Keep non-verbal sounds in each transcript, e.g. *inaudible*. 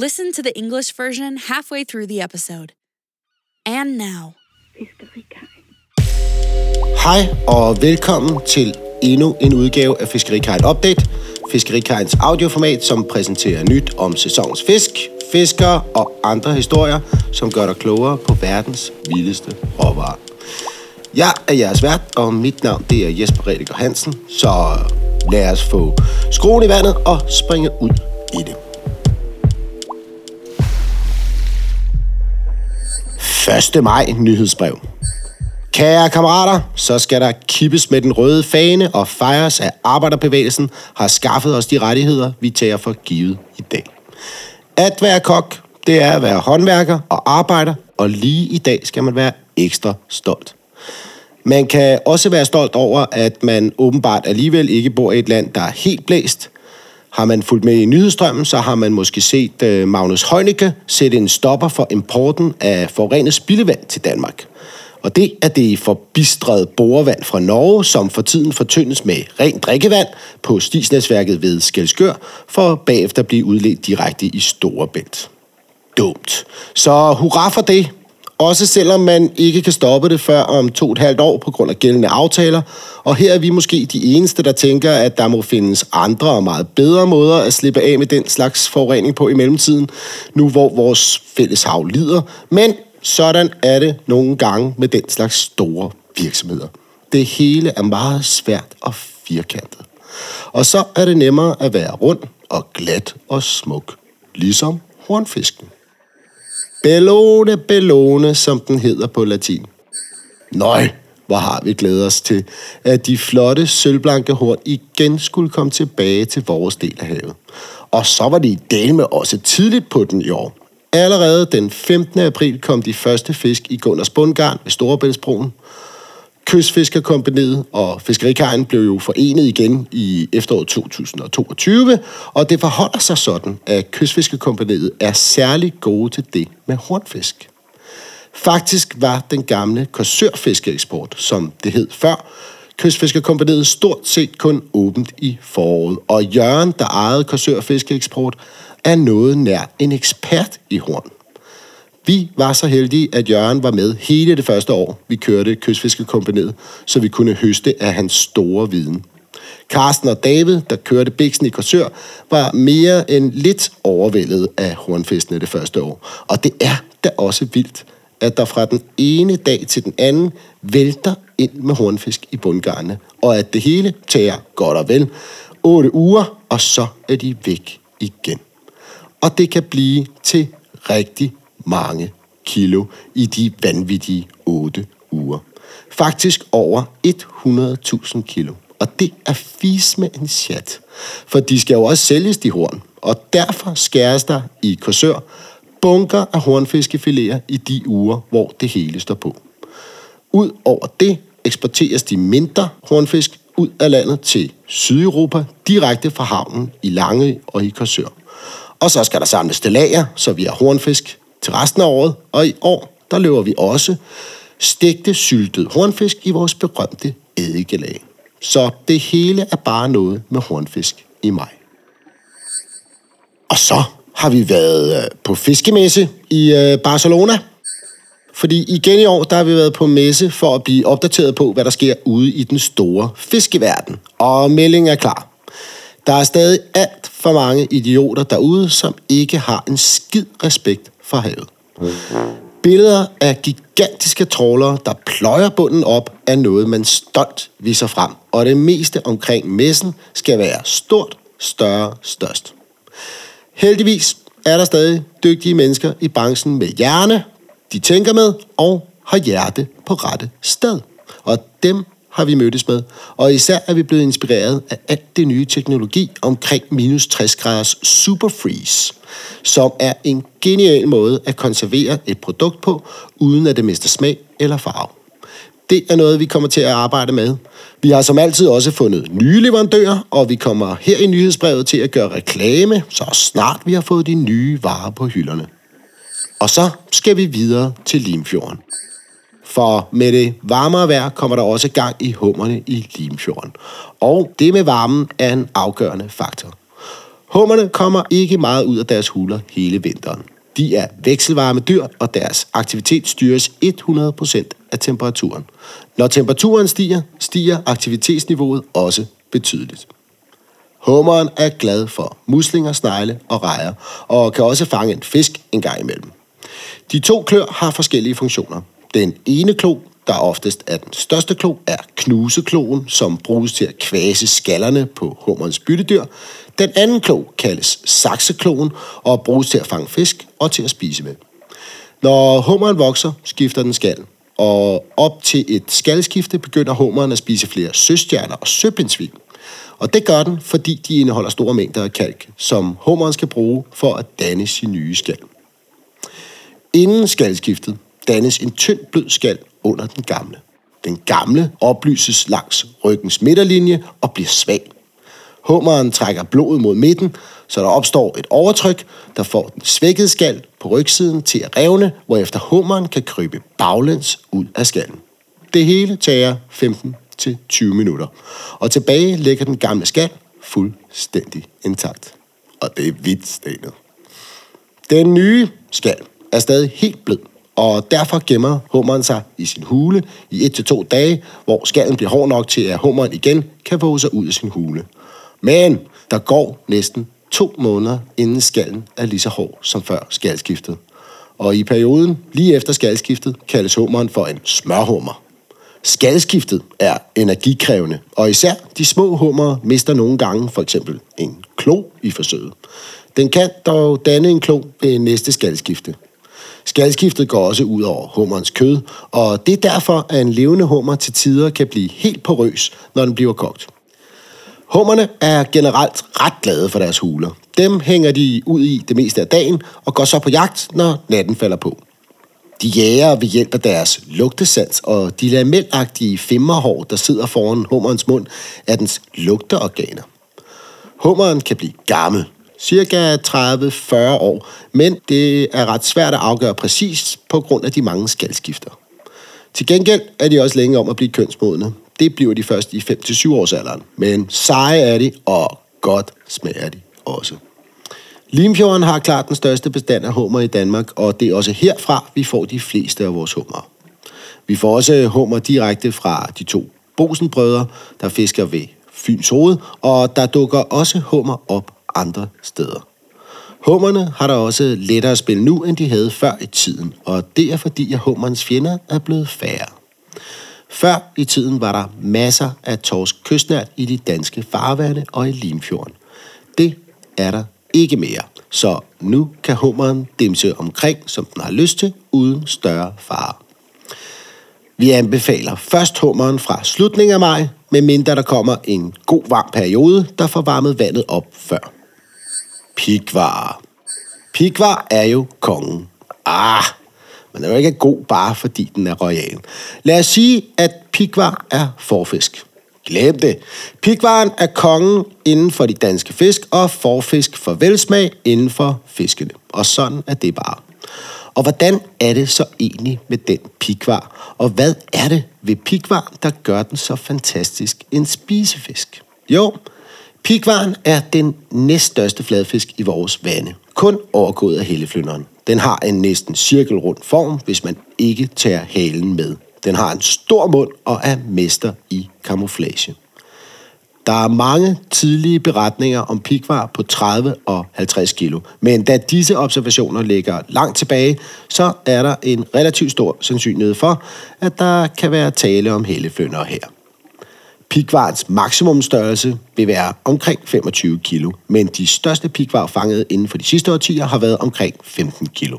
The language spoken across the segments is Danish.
Listen to the English version halfway through the episode. And now. Hej og velkommen til endnu en udgave af Fiskerikajen Update. Fiskerikajens audioformat, som præsenterer nyt om sæsonens fisk, fiskere og andre historier, som gør dig klogere på verdens vildeste råvarer. Jeg er jeres vært, og mit navn det er Jesper Rediger Hansen, så lad os få skruen i vandet og springe ud i det. 1. maj nyhedsbrev. Kære kammerater, så skal der kippes med den røde fane og fejres, at arbejderbevægelsen har skaffet os de rettigheder, vi tager for givet i dag. At være kok, det er at være håndværker og arbejder, og lige i dag skal man være ekstra stolt. Man kan også være stolt over, at man åbenbart alligevel ikke bor i et land, der er helt blæst. Har man fulgt med i nyhedsstrømmen, så har man måske set øh, Magnus Heunicke sætte en stopper for importen af forurenet spildevand til Danmark. Og det er det forbistrede borevand fra Norge, som for tiden fortyndes med rent drikkevand på stisnæsværket ved Skelskør, for bagefter blive udledt direkte i Storebælt. Dumt. Så hurra for det. Også selvom man ikke kan stoppe det før om to og et halvt år på grund af gældende aftaler. Og her er vi måske de eneste, der tænker, at der må findes andre og meget bedre måder at slippe af med den slags forurening på i mellemtiden, nu hvor vores fælles hav lider. Men sådan er det nogle gange med den slags store virksomheder. Det hele er meget svært og firkantet. Og så er det nemmere at være rund og glat og smuk, ligesom hornfisken. Bellone, bellone, som den hedder på latin. Nøj, hvor har vi glædet os til, at de flotte sølvblanke horn igen skulle komme tilbage til vores del af havet. Og så var de i Dalme med også tidligt på den i år. Allerede den 15. april kom de første fisk i Gunners Bundgarn ved Storebæltsbroen. Kystfiskerkompaniet og Fiskerikajen blev jo forenet igen i efteråret 2022, og det forholder sig sådan, at Kystfiskerkompaniet er særlig gode til det med hornfisk. Faktisk var den gamle korsørfiskeeksport, som det hed før, Kystfiskerkompaniet stort set kun åbent i foråret, og Jørgen, der ejede korsørfiskeeksport, er noget nær en ekspert i horn. Vi var så heldige, at Jørgen var med hele det første år, vi kørte kystfiskekompaniet, så vi kunne høste af hans store viden. Carsten og David, der kørte Biksen i Korsør, var mere end lidt overvældet af hornfiskene det første år. Og det er da også vildt, at der fra den ene dag til den anden vælter ind med hornfisk i bundgarne, og at det hele tager godt og vel 8 uger, og så er de væk igen. Og det kan blive til rigtig mange kilo i de vanvittige 8 uger. Faktisk over 100.000 kilo. Og det er fis med en chat. For de skal jo også sælges, de horn. Og derfor skæres der i Korsør bunker af hornfiskefiléer i de uger, hvor det hele står på. Ud over det eksporteres de mindre hornfisk ud af landet til Sydeuropa, direkte fra havnen i Lange og i Korsør. Og så skal der samles til lager, så vi har hornfisk til resten af året. Og i år, der løber vi også stegte syltet hornfisk i vores berømte eddikelag. Så det hele er bare noget med hornfisk i maj. Og så har vi været øh, på fiskemesse i øh, Barcelona. Fordi igen i år, der har vi været på messe for at blive opdateret på, hvad der sker ude i den store fiskeverden. Og meldingen er klar. Der er stadig alt for mange idioter derude, som ikke har en skid respekt fra havet. Billeder af gigantiske trålere, der pløjer bunden op, er noget, man stolt viser frem. Og det meste omkring messen skal være stort, større, størst. Heldigvis er der stadig dygtige mennesker i branchen med hjerne, de tænker med og har hjerte på rette sted. Og dem har vi mødtes med, og især er vi blevet inspireret af alt det nye teknologi omkring minus 60 graders superfreeze, som er en genial måde at konservere et produkt på, uden at det mister smag eller farve. Det er noget, vi kommer til at arbejde med. Vi har som altid også fundet nye leverandører, og vi kommer her i nyhedsbrevet til at gøre reklame, så snart vi har fået de nye varer på hylderne. Og så skal vi videre til Limfjorden. For med det varmere vejr kommer der også gang i hummerne i Limfjorden. Og det med varmen er en afgørende faktor. Hummerne kommer ikke meget ud af deres huler hele vinteren. De er vekselvarme dyr, og deres aktivitet styres 100% af temperaturen. Når temperaturen stiger, stiger aktivitetsniveauet også betydeligt. Hummeren er glad for muslinger, snegle og rejer, og kan også fange en fisk en gang imellem. De to klør har forskellige funktioner. Den ene klo, der oftest er den største klo, er knusekloen, som bruges til at kvase skallerne på hummerens byttedyr. Den anden klo kaldes saksekloen og bruges til at fange fisk og til at spise med. Når hummeren vokser, skifter den skal, og op til et skalskifte begynder hummeren at spise flere søstjerner og søpindsvin. Og det gør den, fordi de indeholder store mængder af kalk, som hummeren skal bruge for at danne sin nye skal. Inden skalskiftet dannes en tynd blød skal under den gamle. Den gamle oplyses langs ryggens midterlinje og bliver svag. Hummeren trækker blodet mod midten, så der opstår et overtryk, der får den svækkede skal på rygsiden til at revne, hvorefter hummeren kan krybe baglæns ud af skallen. Det hele tager 15 til 20 minutter, og tilbage ligger den gamle skal fuldstændig intakt. Og det er vidt stenet. Den nye skal er stadig helt blød, og derfor gemmer hummeren sig i sin hule i 1-2 dage, hvor skallen bliver hård nok til, at hummeren igen kan våge sig ud af sin hule. Men der går næsten to måneder, inden skallen er lige så hård som før skalskiftet. Og i perioden lige efter skalskiftet kaldes hummeren for en smørhummer. Skalskiftet er energikrævende, og især de små hummer mister nogle gange for eksempel en klo i forsøget. Den kan dog danne en klo ved næste skalskifte. Skalskiftet går også ud over hummerens kød, og det er derfor, at en levende hummer til tider kan blive helt porøs, når den bliver kogt. Hummerne er generelt ret glade for deres huler. Dem hænger de ud i det meste af dagen og går så på jagt, når natten falder på. De jager ved hjælp af deres lugtesans og de lamelagtige femmerhår, der sidder foran hummerens mund, er dens lugteorganer. Hummeren kan blive gammel, cirka 30-40 år, men det er ret svært at afgøre præcist på grund af de mange skalskifter. Til gengæld er de også længe om at blive kønsmodne. Det bliver de først i 5-7 års alderen. Men seje er de, og godt smager de også. Limfjorden har klart den største bestand af hummer i Danmark, og det er også herfra, vi får de fleste af vores hummer. Vi får også hummer direkte fra de to Bosenbrødre, der fisker ved Fyns Hoved, og der dukker også hummer op andre steder. Hummerne har der også lettere at spille nu, end de havde før i tiden, og det er fordi, at hummerens fjender er blevet færre. Før i tiden var der masser af torsk kystnært i de danske farvande og i Limfjorden. Det er der ikke mere, så nu kan hummeren dimse omkring, som den har lyst til, uden større fare. Vi anbefaler først hummeren fra slutningen af maj, medmindre der kommer en god varm periode, der får varmet vandet op før. Pikvar. Pikvar er jo kongen. Ah, men den er jo ikke god bare fordi den er royal. Lad os sige, at pikvar er forfisk. Glem det. Pikvaren er kongen inden for de danske fisk, og forfisk for velsmag inden for fiskene. Og sådan er det bare. Og hvordan er det så egentlig med den pikvar? Og hvad er det ved pikvar, der gør den så fantastisk en spisefisk? Jo, Pikvaren er den næststørste fladfisk i vores vande. Kun overgået af helleflynderen. Den har en næsten cirkelrund form, hvis man ikke tager halen med. Den har en stor mund og er mester i kamuflage. Der er mange tidlige beretninger om pikvar på 30 og 50 kilo, men da disse observationer ligger langt tilbage, så er der en relativt stor sandsynlighed for, at der kan være tale om helleflyndere her. Pikvarens maksimumstørrelse vil være omkring 25 kilo, men de største pikvar fanget inden for de sidste årtier har været omkring 15 kilo.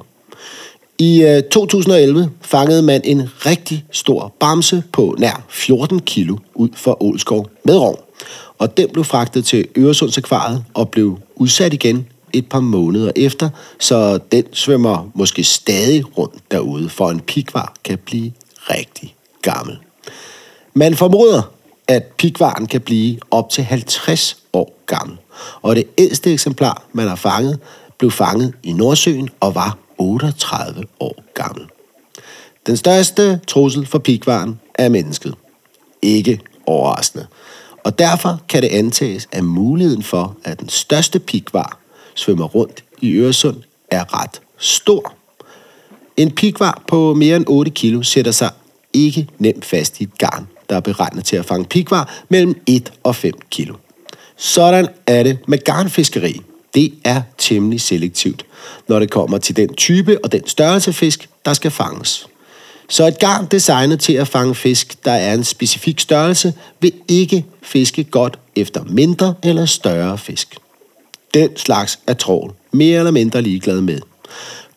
I øh, 2011 fangede man en rigtig stor bamse på nær 14 kilo ud for Ålskov med rov. Og den blev fragtet til Øresundsakvariet og blev udsat igen et par måneder efter, så den svømmer måske stadig rundt derude, for en pikvar kan blive rigtig gammel. Man formoder, at pikvaren kan blive op til 50 år gammel. Og det ældste eksemplar, man har fanget, blev fanget i Nordsøen og var 38 år gammel. Den største trussel for pikvaren er mennesket. Ikke overraskende. Og derfor kan det antages, at muligheden for, at den største pikvar svømmer rundt i Øresund, er ret stor. En pikvar på mere end 8 kilo sætter sig ikke nemt fast i et garn, der er beregnet til at fange pikvar mellem 1 og 5 kilo. Sådan er det med garnfiskeri. Det er temmelig selektivt, når det kommer til den type og den størrelse fisk, der skal fanges. Så et garn designet til at fange fisk, der er en specifik størrelse, vil ikke fiske godt efter mindre eller større fisk. Den slags er trål mere eller mindre ligeglad med.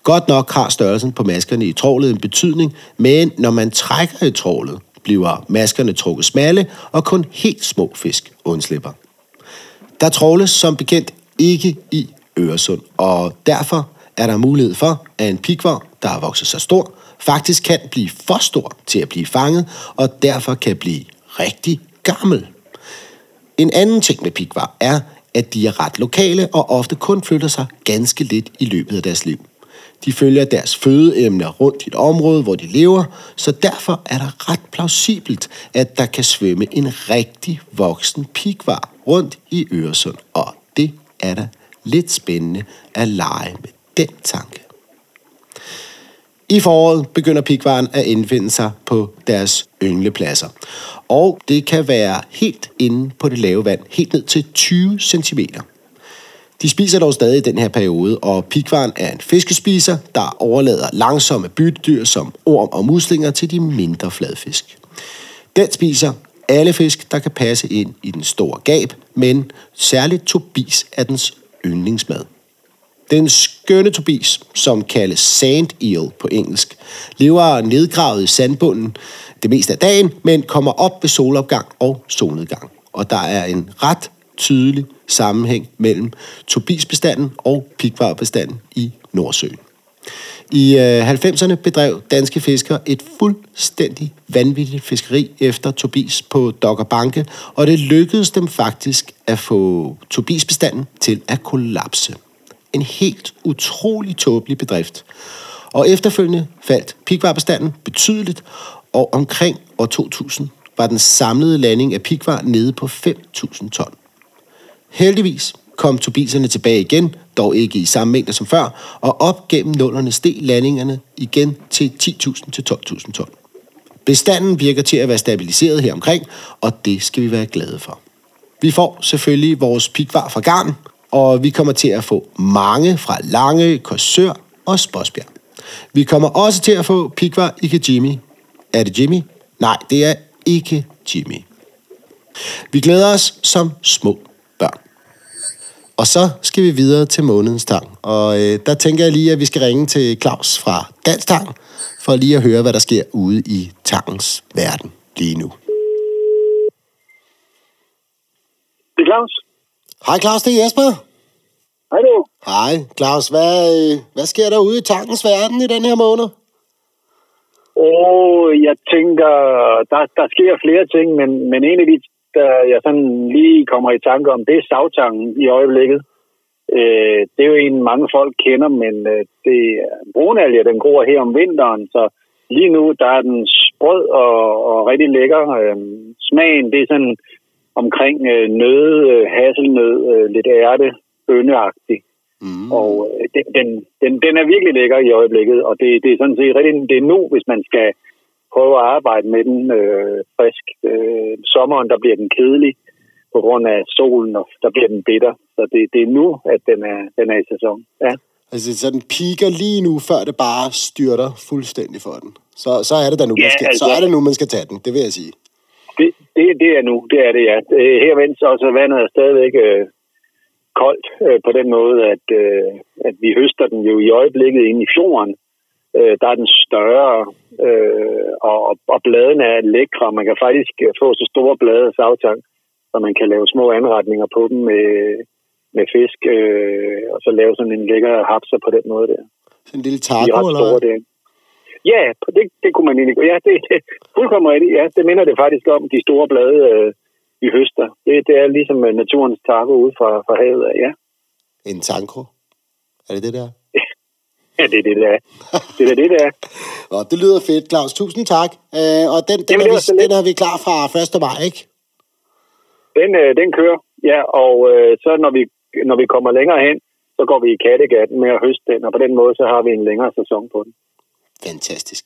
Godt nok har størrelsen på maskerne i trålet en betydning, men når man trækker i trålet, bliver maskerne trukket smalle, og kun helt små fisk undslipper. Der tråles som bekendt ikke i Øresund, og derfor er der mulighed for, at en pikvar, der har vokset sig stor, faktisk kan blive for stor til at blive fanget, og derfor kan blive rigtig gammel. En anden ting med pikvar er, at de er ret lokale og ofte kun flytter sig ganske lidt i løbet af deres liv. De følger deres fødeemner rundt i et område, hvor de lever, så derfor er der ret plausibelt, at der kan svømme en rigtig voksen pikvar rundt i Øresund. Og det er da lidt spændende at lege med den tanke. I foråret begynder pikvaren at indfinde sig på deres ynglepladser. Og det kan være helt inde på det lave vand, helt ned til 20 cm. De spiser dog stadig i den her periode, og pikvaren er en fiskespiser, der overlader langsomme byttedyr som orm og muslinger til de mindre fladfisk. Den spiser alle fisk, der kan passe ind i den store gab, men særligt tobis er dens yndlingsmad. Den skønne tobis, som kaldes sand eel på engelsk, lever nedgravet i sandbunden det meste af dagen, men kommer op ved solopgang og solnedgang. Og der er en ret tydelig sammenhæng mellem tobisbestanden og pigvarbestanden i Nordsøen. I øh, 90'erne bedrev danske fiskere et fuldstændig vanvittigt fiskeri efter Tobis på Dokkerbanke, og det lykkedes dem faktisk at få Tobisbestanden til at kollapse. En helt utrolig tåbelig bedrift. Og efterfølgende faldt pikvarbestanden betydeligt, og omkring år 2000 var den samlede landing af pikvar nede på 5.000 ton. Heldigvis kom tobiserne tilbage igen, dog ikke i samme mængde som før, og op gennem nullerne steg landingerne igen til 10.000 til 12.000 ton. Bestanden virker til at være stabiliseret her omkring, og det skal vi være glade for. Vi får selvfølgelig vores pikvar fra garn, og vi kommer til at få mange fra Lange, Korsør og Sposbjerg. Vi kommer også til at få pikvar i Kajimi. Er det Jimmy? Nej, det er ikke Jimmy. Vi glæder os som små. Og så skal vi videre til månedens tang. Og øh, der tænker jeg lige, at vi skal ringe til Claus fra Dansk Tang, for lige at høre, hvad der sker ude i tangens verden lige nu. Det er Claus. Hej Claus, det er Jesper. Hej du. Hej Claus, hvad, øh, hvad sker der ude i tankens verden i den her måned? Og jeg tænker, der, der sker flere ting, men, men en af de, der jeg sådan lige kommer i tanke om, det er savtangen i øjeblikket. Øh, det er jo en, mange folk kender, men øh, det brunalje, den gror her om vinteren, så lige nu, der er den sprød og, og rigtig lækker. Øh, smagen, det er sådan omkring øh, nød, øh, hasselnød, øh, lidt ærte, bønneagtig. Mm. Og øh, den, den, den, den er virkelig lækker i øjeblikket, og det, det er sådan set rigtig, det er nu, hvis man skal prøve at arbejde med den øh, frisk. Øh, sommeren, der bliver den kedelig på grund af solen, og der bliver den bitter. Så det, det er nu, at den er, den er i sæson. Ja. Altså, så den piker lige nu, før det bare styrter fuldstændig for den. Så, så er det da nu, ja, man skal, altså, så er det nu, man skal tage den, det vil jeg sige. Det, det, det er nu, det er det, ja. Her vens også vandet er stadigvæk øh, koldt øh, på den måde, at, øh, at vi høster den jo i øjeblikket inde i fjorden. Øh, der er den større, øh, og, og bladene er lækre. Man kan faktisk få så store blade af savtang, så man kan lave små anretninger på dem med, med fisk, øh, og så lave sådan en lækker hapser på den måde der. Sådan en lille taco, eller store, det. Ja, det, det kunne man egentlig... Ja, det er fuldkommen rigtigt. Ja, det minder det faktisk om, de store blade, øh, vi høster. Det, det er ligesom naturens taco ude fra, fra havet ja. En tanko? Er det det der? Ja, det er det, der. Det er det, der. *laughs* Nå, det lyder fedt, Claus. Tusind tak. Øh, og den, den, Jamen, er vi, den er vi klar fra 1. maj, ikke? Den, øh, den kører, ja, og øh, så når vi, når vi kommer længere hen, så går vi i Kattegat med at høste den, og på den måde, så har vi en længere sæson på den. Fantastisk.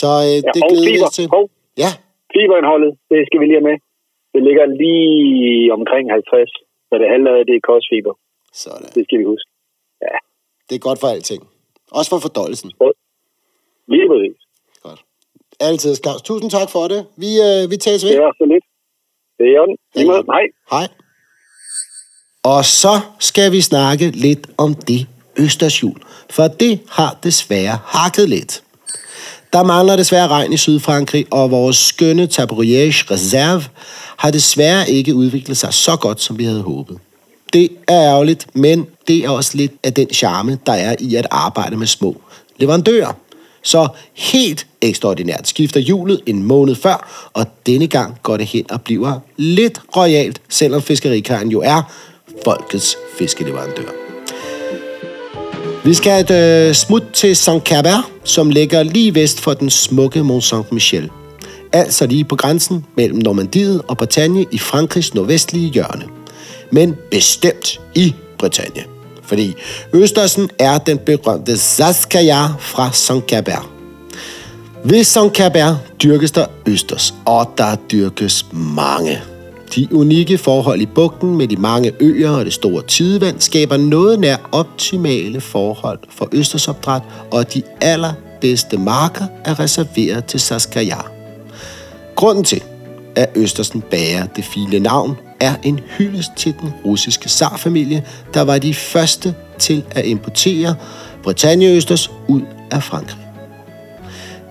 Så øh, Ja, det og glæder vi os til. Hov, Ja, fiberindholdet, det skal vi lige have med. Det ligger lige omkring 50, så det halve af det er kostfiber. sådan. Det skal vi huske. Det er godt for alting. Også for fordøjelsen. Lige præcis. Godt. Altid, Claus. Tusind tak for det. Vi, øh, vi tages ved. Det er så lidt. Det er måde. Hej. Hej. Og så skal vi snakke lidt om det Østershjul, for det har desværre hakket lidt. Der mangler desværre regn i Sydfrankrig, og vores skønne Tabriage Reserve har desværre ikke udviklet sig så godt, som vi havde håbet. Det er ærgerligt, men det er også lidt af den charme, der er i at arbejde med små leverandører. Så helt ekstraordinært skifter hjulet en måned før, og denne gang går det hen og bliver lidt royalt, selvom fiskerikaren jo er folkets fiskeleverandør. Vi skal et øh, smut til Saint-Cabert, som ligger lige vest for den smukke Mont Saint-Michel. Altså lige på grænsen mellem Normandiet og Bretagne i Frankrigs nordvestlige hjørne. Men bestemt i Bretagne. Fordi Østersen er den berømte Zascaja fra Saint-Cabert. Ved Saint-Cabert dyrkes der østers, og der dyrkes mange. De unikke forhold i bugten med de mange øer og det store tidevand skaber noget nær optimale forhold for østersopdræt, og de allerbedste marker er reserveret til Saskaya. Grunden til, at Østersen bærer det fine navn, er en hyldest til den russiske zarfamilie, der var de første til at importere Britannia-østers ud af Frankrig.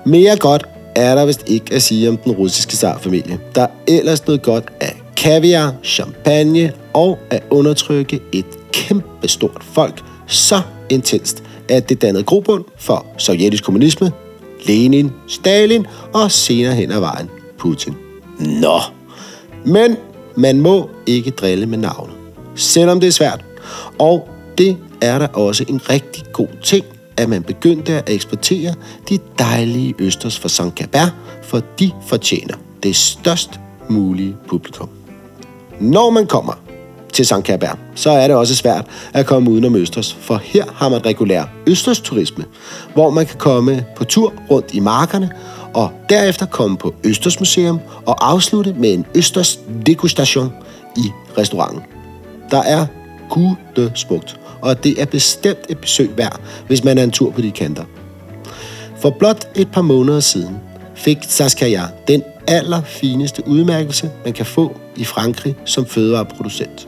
Mere godt er der vist ikke at sige om den russiske zarfamilie, der ellers noget godt af kaviar, champagne og at undertrykke et kæmpestort folk så intenst, at det dannede grobund for sovjetisk kommunisme, Lenin, Stalin og senere hen ad vejen Putin. Nå, men man må ikke drille med navne, selvom det er svært. Og det er der også en rigtig god ting, at man begyndte at eksportere de dejlige østers fra St. Cabert, for de fortjener det størst mulige publikum. Når man kommer til St. Cabert, så er det også svært at komme udenom Østers, for her har man regulær Østers turisme, hvor man kan komme på tur rundt i markerne, og derefter komme på Østers Museum og afslutte med en Østers degustation i restauranten. Der er gude smukt, og det er bestemt et besøg værd, hvis man er en tur på de kanter. For blot et par måneder siden fik Saskia den allerfineste udmærkelse, man kan få i Frankrig som fødevareproducent.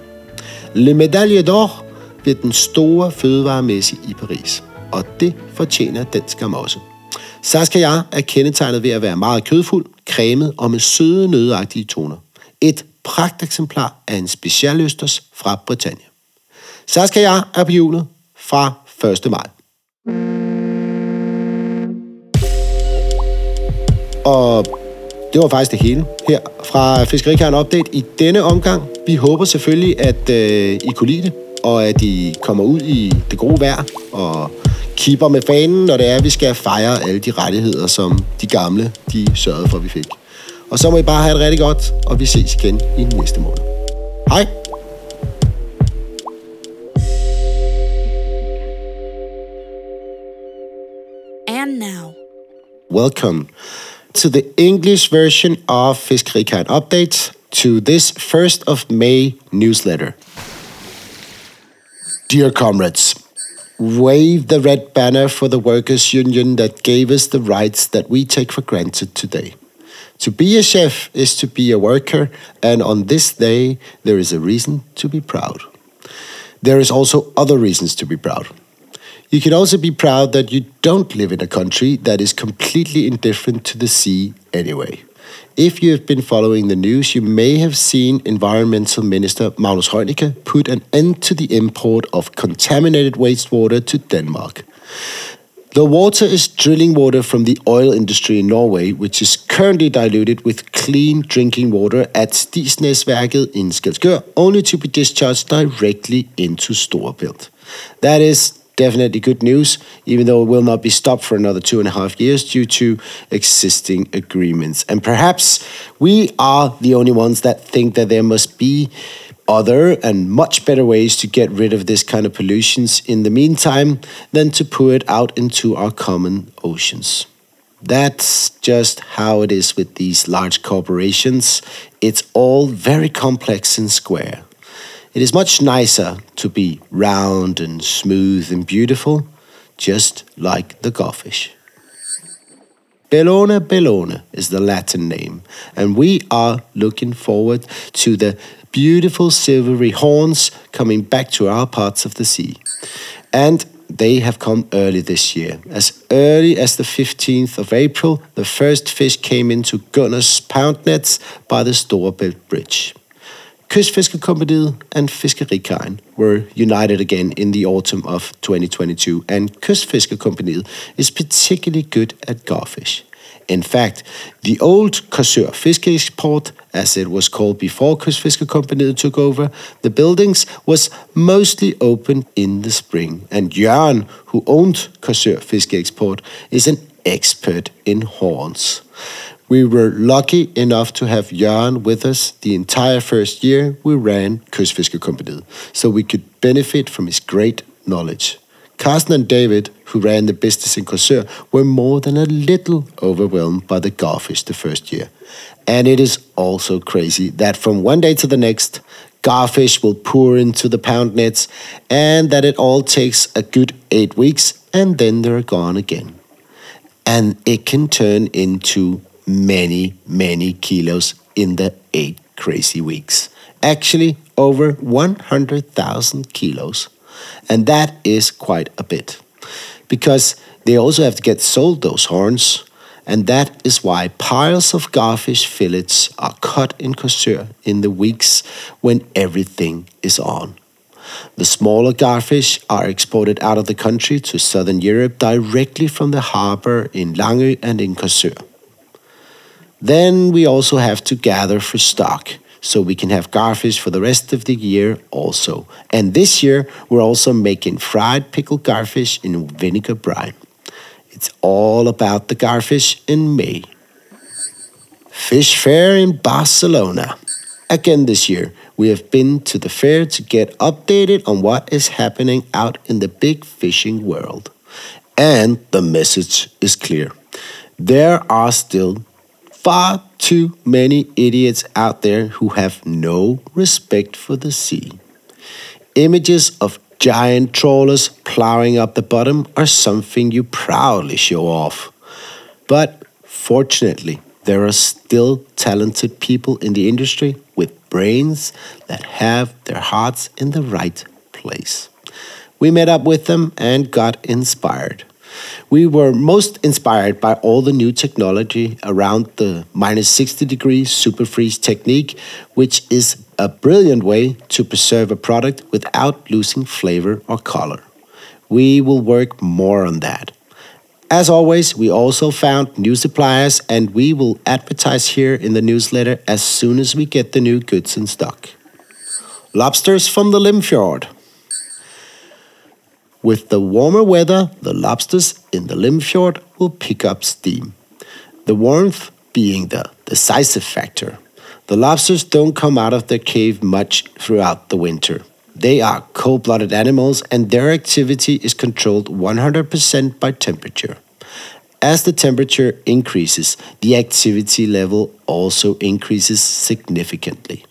Le Médaille d'Or ved den store fødevaremesse i Paris, og det fortjener den skam også. Saskia er kendetegnet ved at være meget kødfuld, cremet og med søde nødagtige toner. Et pragteksemplar af en specialøsters fra Bretagne. Saskia er på hjulet fra 1. maj. Og det var faktisk det hele her fra Fiskerikaren Update i denne omgang. Vi håber selvfølgelig, at øh, I kunne lide det, og at I kommer ud i det gode vejr og kipper med fanen, når det er, at vi skal fejre alle de rettigheder, som de gamle de sørgede for, at vi fik. Og så må I bare have det rigtig godt, og vi ses igen i næste måned. Hej! And now, Welcome to the English version of Fiskerikaren Update to this 1st of May newsletter. Dear comrades, wave the red banner for the workers' union that gave us the rights that we take for granted today. To be a chef is to be a worker, and on this day, there is a reason to be proud. There is also other reasons to be proud. You can also be proud that you don't live in a country that is completely indifferent to the sea anyway. If you have been following the news, you may have seen Environmental Minister Magnus Heunicke put an end to the import of contaminated wastewater to Denmark. The water is drilling water from the oil industry in Norway, which is currently diluted with clean drinking water at Stisnesværket in Skelskør, only to be discharged directly into Storebælt. That is definitely good news, even though it will not be stopped for another two and a half years due to existing agreements. And perhaps we are the only ones that think that there must be other and much better ways to get rid of this kind of pollutions in the meantime than to pour it out into our common oceans. That's just how it is with these large corporations. It's all very complex and square. It is much nicer to be round and smooth and beautiful, just like the garfish. Bellona bellona is the Latin name, and we are looking forward to the beautiful silvery horns coming back to our parts of the sea. And they have come early this year. As early as the 15th of April, the first fish came into Gunners pound nets by the Storebælt Bridge. Kystfiskerkompaniet and Fiskerikajen were united again in the autumn of 2022, and Kystfiskerkompaniet is particularly good at garfish. In fact, the old Korsør Fiskeeksport, as it was called before Kystfiskerkompaniet took over, the buildings was mostly open in the spring. And Jørgen, who owned Korsør Fiskeeksport, is an expert in horns. We were lucky enough to have Jan with us the entire first year we ran Kystfiskerkompaniet, so we could benefit from his great knowledge. Carsten and David, who ran the business in Korsør, were more than a little overwhelmed by the garfish the first year. And it is also crazy that from one day to the next, garfish will pour into the pound nets, and that it all takes a good eight weeks, and then they're gone again. And it can turn into many, many kilos in the eight crazy weeks. Actually, over 100,000 kilos. And that is quite a bit. Because they also have to get sold, those horns. And that is why piles of garfish fillets are cut in Korsør in the weeks when everything is on. The smaller garfish are exported out of the country to southern Europe directly from the harbor in Langø and in Korsør. Then we also have to gather for stock so we can have garfish for the rest of the year also. And this year we're also making fried pickled garfish in vinegar brine. It's all about the garfish in May. Fish Fair in Barcelona. Again this year, we have been to the fair to get updated on what is happening out in the big fishing world. And the message is clear. There are still far too many idiots out there who have no respect for the sea. Images of giant trawlers plowing up the bottom are something you proudly show off. But fortunately, there are still talented people in the industry with brains that have their hearts in the right place. We met up with them and got inspired. We were most inspired by all the new technology around the minus 60 degrees super freeze technique, which is a brilliant way to preserve a product without losing flavor or color. We will work more on that. As always, we also found new suppliers and we will advertise here in the newsletter as soon as we get the new goods in stock. Lobsters from the Limfjord. With the warmer weather, the lobsters in the Limfjord will pick up steam. The warmth being the decisive factor. The lobsters don't come out of their cave much throughout the winter. They are cold blooded animals and their activity is controlled 100% by temperature. As the temperature increases, the activity level also increases significantly.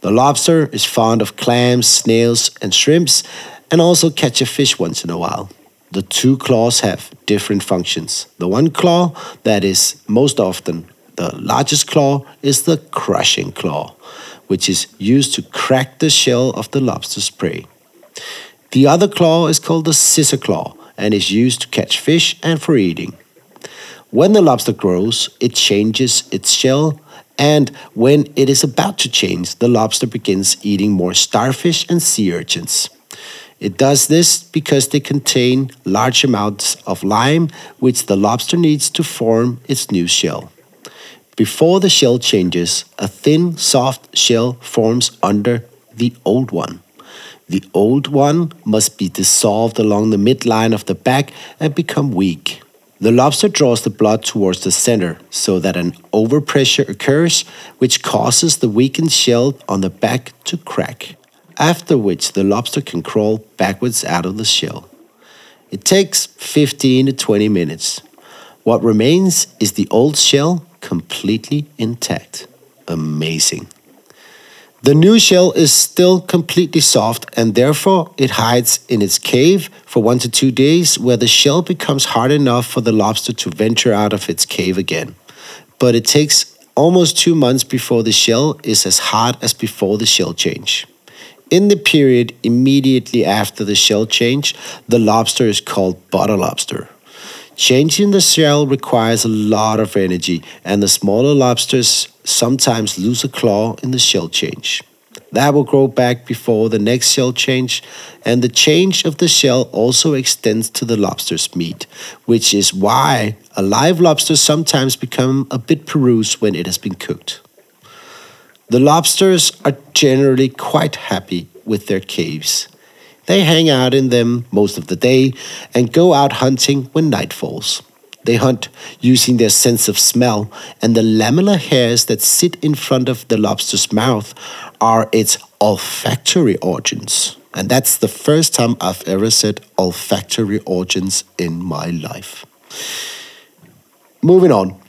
The lobster is fond of clams, snails, and shrimps, and also catch a fish once in a while. The two claws have different functions. The one claw that is most often the largest claw is the crushing claw, which is used to crack the shell of the lobster's prey. The other claw is called the scissor claw and is used to catch fish and for eating. When the lobster grows, it changes its shell, and when it is about to change, the lobster begins eating more starfish and sea urchins. It does this because they contain large amounts of lime, which the lobster needs to form its new shell. Before the shell changes, a thin, soft shell forms under the old one. The old one must be dissolved along the midline of the back and become weak. The lobster draws the blood towards the center so that an overpressure occurs, which causes the weakened shell on the back to crack, after which the lobster can crawl backwards out of the shell. It takes 15 to 20 minutes. What remains is the old shell completely intact. Amazing. The new shell is still completely soft and therefore it hides in its cave for one to two days where the shell becomes hard enough for the lobster to venture out of its cave again. But it takes almost two months before the shell is as hard as before the shell change. In the period immediately after the shell change, the lobster is called butter lobster. Changing the shell requires a lot of energy, and the smaller lobsters sometimes lose a claw in the shell change. That will grow back before the next shell change, and the change of the shell also extends to the lobster's meat, which is why a live lobster sometimes become a bit porous when it has been cooked. The lobsters are generally quite happy with their caves. They hang out in them most of the day and go out hunting when night falls. They hunt using their sense of smell, and the lamellar hairs that sit in front of the lobster's mouth are its olfactory organs. And that's the first time I've ever said olfactory organs in my life. Moving on.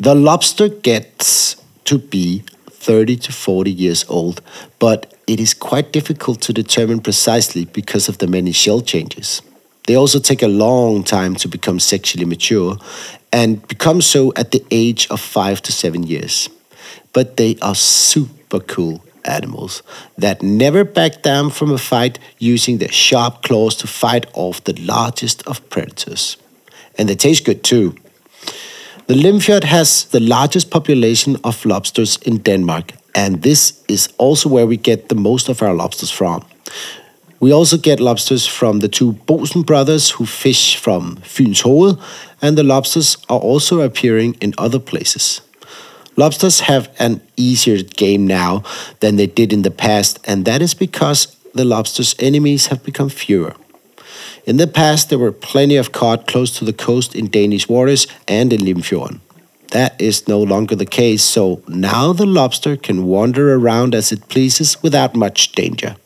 The lobster gets to be 30 to 40 years old, but it is quite difficult to determine precisely because of the many shell changes. They also take a long time to become sexually mature and become so at the age of five to seven years. But they are super cool animals that never back down from a fight using their sharp claws to fight off the largest of predators. And they taste good too. The Limfjord has the largest population of lobsters in Denmark, and this is also where we get the most of our lobsters from. We also get lobsters from the two Bosen brothers who fish from Fyns Hoved, and the lobsters are also appearing in other places. Lobsters have an easier game now than they did in the past, and that is because the lobster's enemies have become fewer. In the past, there were plenty of cod close to the coast in Danish waters and in Limfjorden. That is no longer the case, so now the lobster can wander around as it pleases without much danger.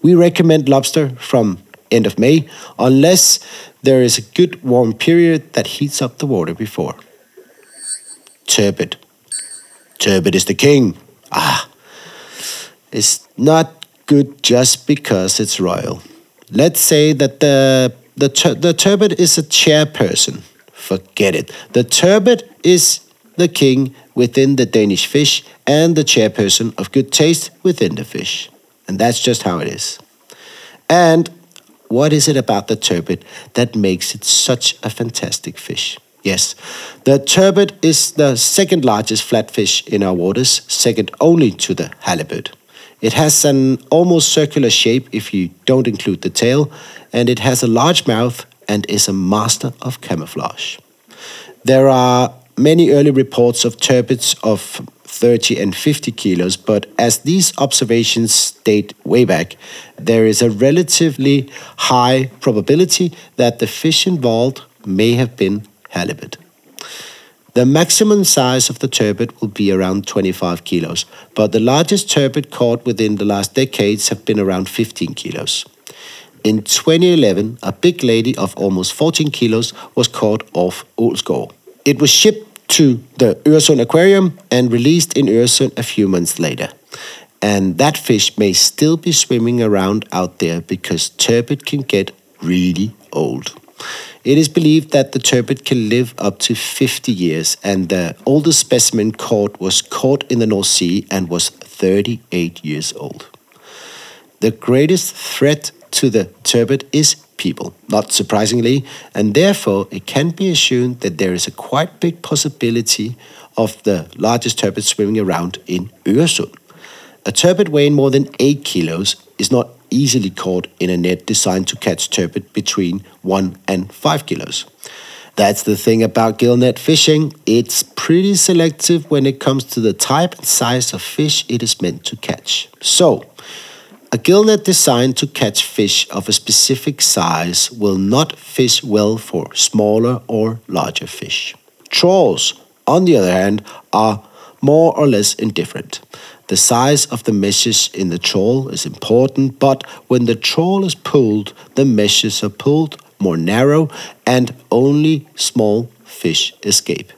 We recommend lobster from end of May unless there is a good warm period that heats up the water before. Turbot. Turbot is the king. Ah, it's not good just because it's royal. Let's say that the the, tur the turbot is a chairperson. Forget it. The turbot is the king within the Danish fish and the chairperson of good taste within the fish. And that's just how it is. And what is it about the turbot that makes it such a fantastic fish? Yes, the turbot is the second largest flatfish in our waters, second only to the halibut. It has an almost circular shape if you don't include the tail, and it has a large mouth and is a master of camouflage. There are many early reports of turbots of 30 and 50 kilos, but as these observations date way back, there is a relatively high probability that the fish involved may have been halibut. The maximum size of the turbot will be around 25 kilos, but the largest turbot caught within the last decades have been around 15 kilos. In 2011, a big lady of almost 14 kilos was caught off Ålsgård. It was shipped to the Øresund Aquarium and released in Øresund a few months later. And that fish may still be swimming around out there because turbot can get really old. It is believed that the turbot can live up to 50 years, and the oldest specimen caught was caught in the North Sea and was 38 years old. The greatest threat to the turbot is people, not surprisingly, and therefore it can be assumed that there is a quite big possibility of the largest turbot swimming around in Øresund. A turbot weighing more than 8 kilos is not easily caught in a net designed to catch turbot between 1 and 5 kilos. That's the thing about gillnet fishing. It's pretty selective when it comes to the type and size of fish it is meant to catch. So, a gillnet designed to catch fish of a specific size will not fish well for smaller or larger fish. Trawls, on the other hand, are more or less indifferent. The size of the meshes in the trawl is important, but when the trawl is pulled, the meshes are pulled more narrow and only small fish escape.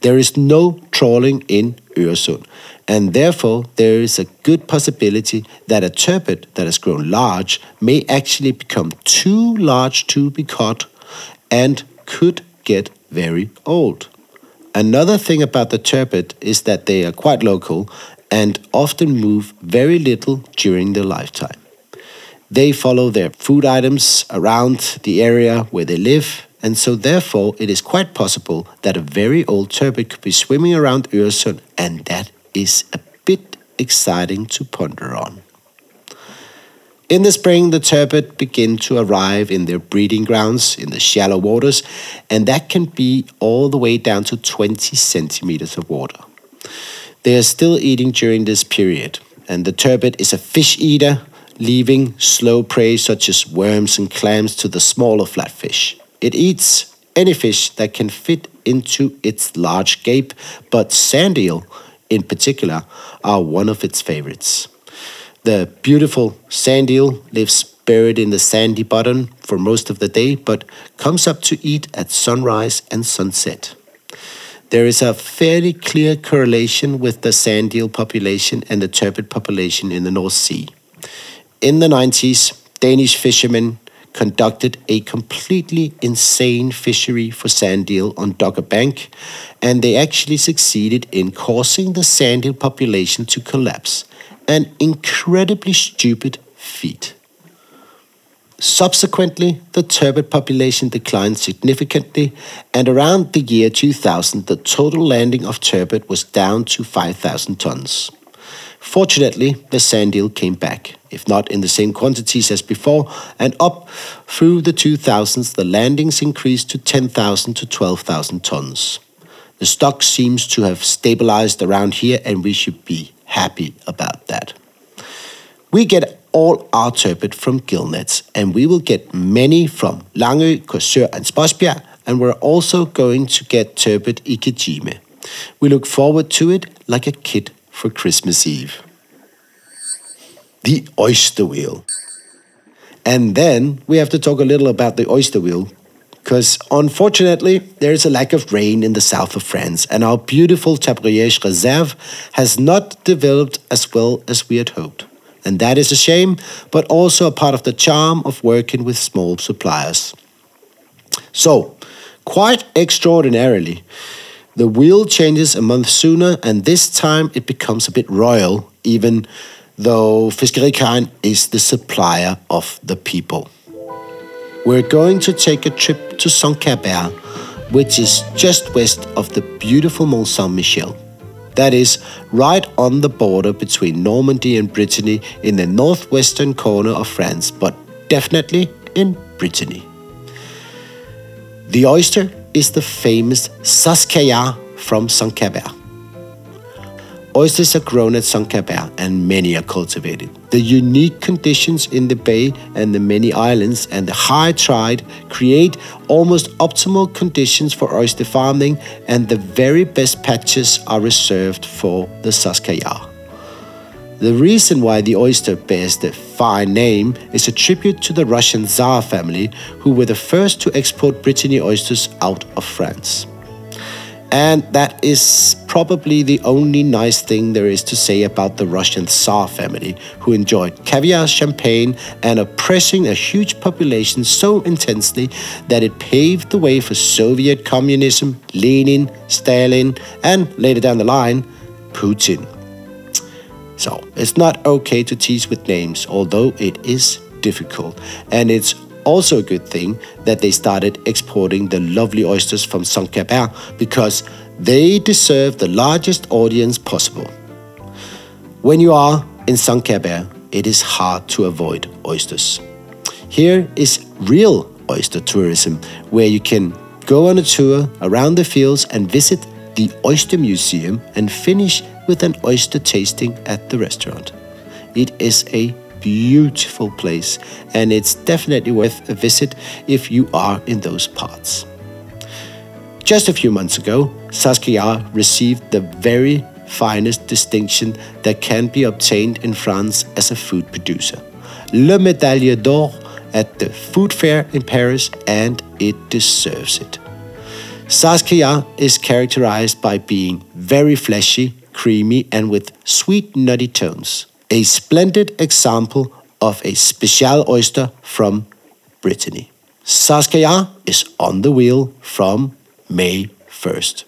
There is no trawling in Öresund, and therefore there is a good possibility that a turbot that has grown large may actually become too large to be caught and could get very old. Another thing about the turbot is that they are quite local and often move very little during their lifetime. They follow their food items around the area where they live, and so therefore it is quite possible that a very old turbot could be swimming around Öresund, and that is a bit exciting to ponder on. In the spring, the turbot begin to arrive in their breeding grounds in the shallow waters, and that can be all the way down to 20 centimeters of water. They are still eating during this period, and the turbot is a fish eater, leaving slow prey such as worms and clams to the smaller flatfish. It eats any fish that can fit into its large gape, but sand eel, in particular, are one of its favorites. The beautiful sand eel lives buried in the sandy bottom for most of the day, but comes up to eat at sunrise and sunset. There is a fairly clear correlation with the sand eel population and the turbot population in the North Sea. In the 90s, Danish fishermen conducted a completely insane fishery for sand eel on Dogger Bank, and they actually succeeded in causing the sand eel population to collapse. An incredibly stupid feat. Subsequently, the turbot population declined significantly, and around the year 2000, the total landing of turbot was down to 5,000 tons. Fortunately, the sand eel came back, if not in the same quantities as before, and up through the 2000s, the landings increased to 10,000 to 12,000 tons. The stock seems to have stabilized around here, and we should be happy about that. We get all our turbot from gillnets, and we will get many from Langø, Korsør, and Spodsbjerg, and we're also going to get turbot Ikejime. We look forward to it like a kid for Christmas Eve. The oyster wheel. And then we have to talk a little about the oyster wheel, because unfortunately there is a lack of rain in the south of France, and our beautiful Tabriège Reserve has not developed as well as we had hoped. And that is a shame, but also a part of the charm of working with small suppliers. So, quite extraordinarily, the wheel changes a month sooner, and this time it becomes a bit royal, even though Fiskerikajen is the supplier of the people. We're going to take a trip to Saint-Quebert, which is just west of the beautiful Mont Saint-Michel. That is right on the border between Normandy and Brittany in the northwestern corner of France, but definitely in Brittany. The oyster is the famous Saskaya from Saint-Quebert. Oysters are grown at Saint-Quebert and many are cultivated. The unique conditions in the bay and the many islands and the high tide create almost optimal conditions for oyster farming and the very best patches are reserved for the Saskaya. The reason why the oyster bears the fine name is a tribute to the Russian Tsar family who were the first to export Brittany oysters out of France. And that is probably the only nice thing there is to say about the Russian Tsar family, who enjoyed caviar, champagne, and oppressing a huge population so intensely that it paved the way for Soviet communism, Lenin, Stalin, and later down the line, Putin. So it's not okay to tease with names, although it is difficult. And it's also a good thing that they started exporting the lovely oysters from Saint-Quebert because they deserve the largest audience possible. When you are in Saint-Quebert, it is hard to avoid oysters. Here is real oyster tourism, where you can go on a tour around the fields and visit the Oyster Museum and finish with an oyster tasting at the restaurant. It is a beautiful place and it's definitely worth a visit if you are in those parts. Just a few months ago, Saskia received the very finest distinction that can be obtained in France as a food producer Le Médaille d'Or at the Food Fair in Paris, and it deserves it. Saskia is characterized by being very fleshy, creamy, and with sweet nutty tones. A splendid example of a special oyster from Brittany. Saskia is on the wheel from May 1st.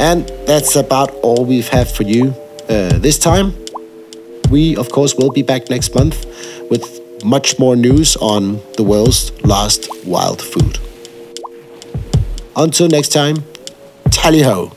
And that's about all we've had for you uh, this time. We, of course, will be back next month with much more news on the world's last wild food. Until next time, tally ho!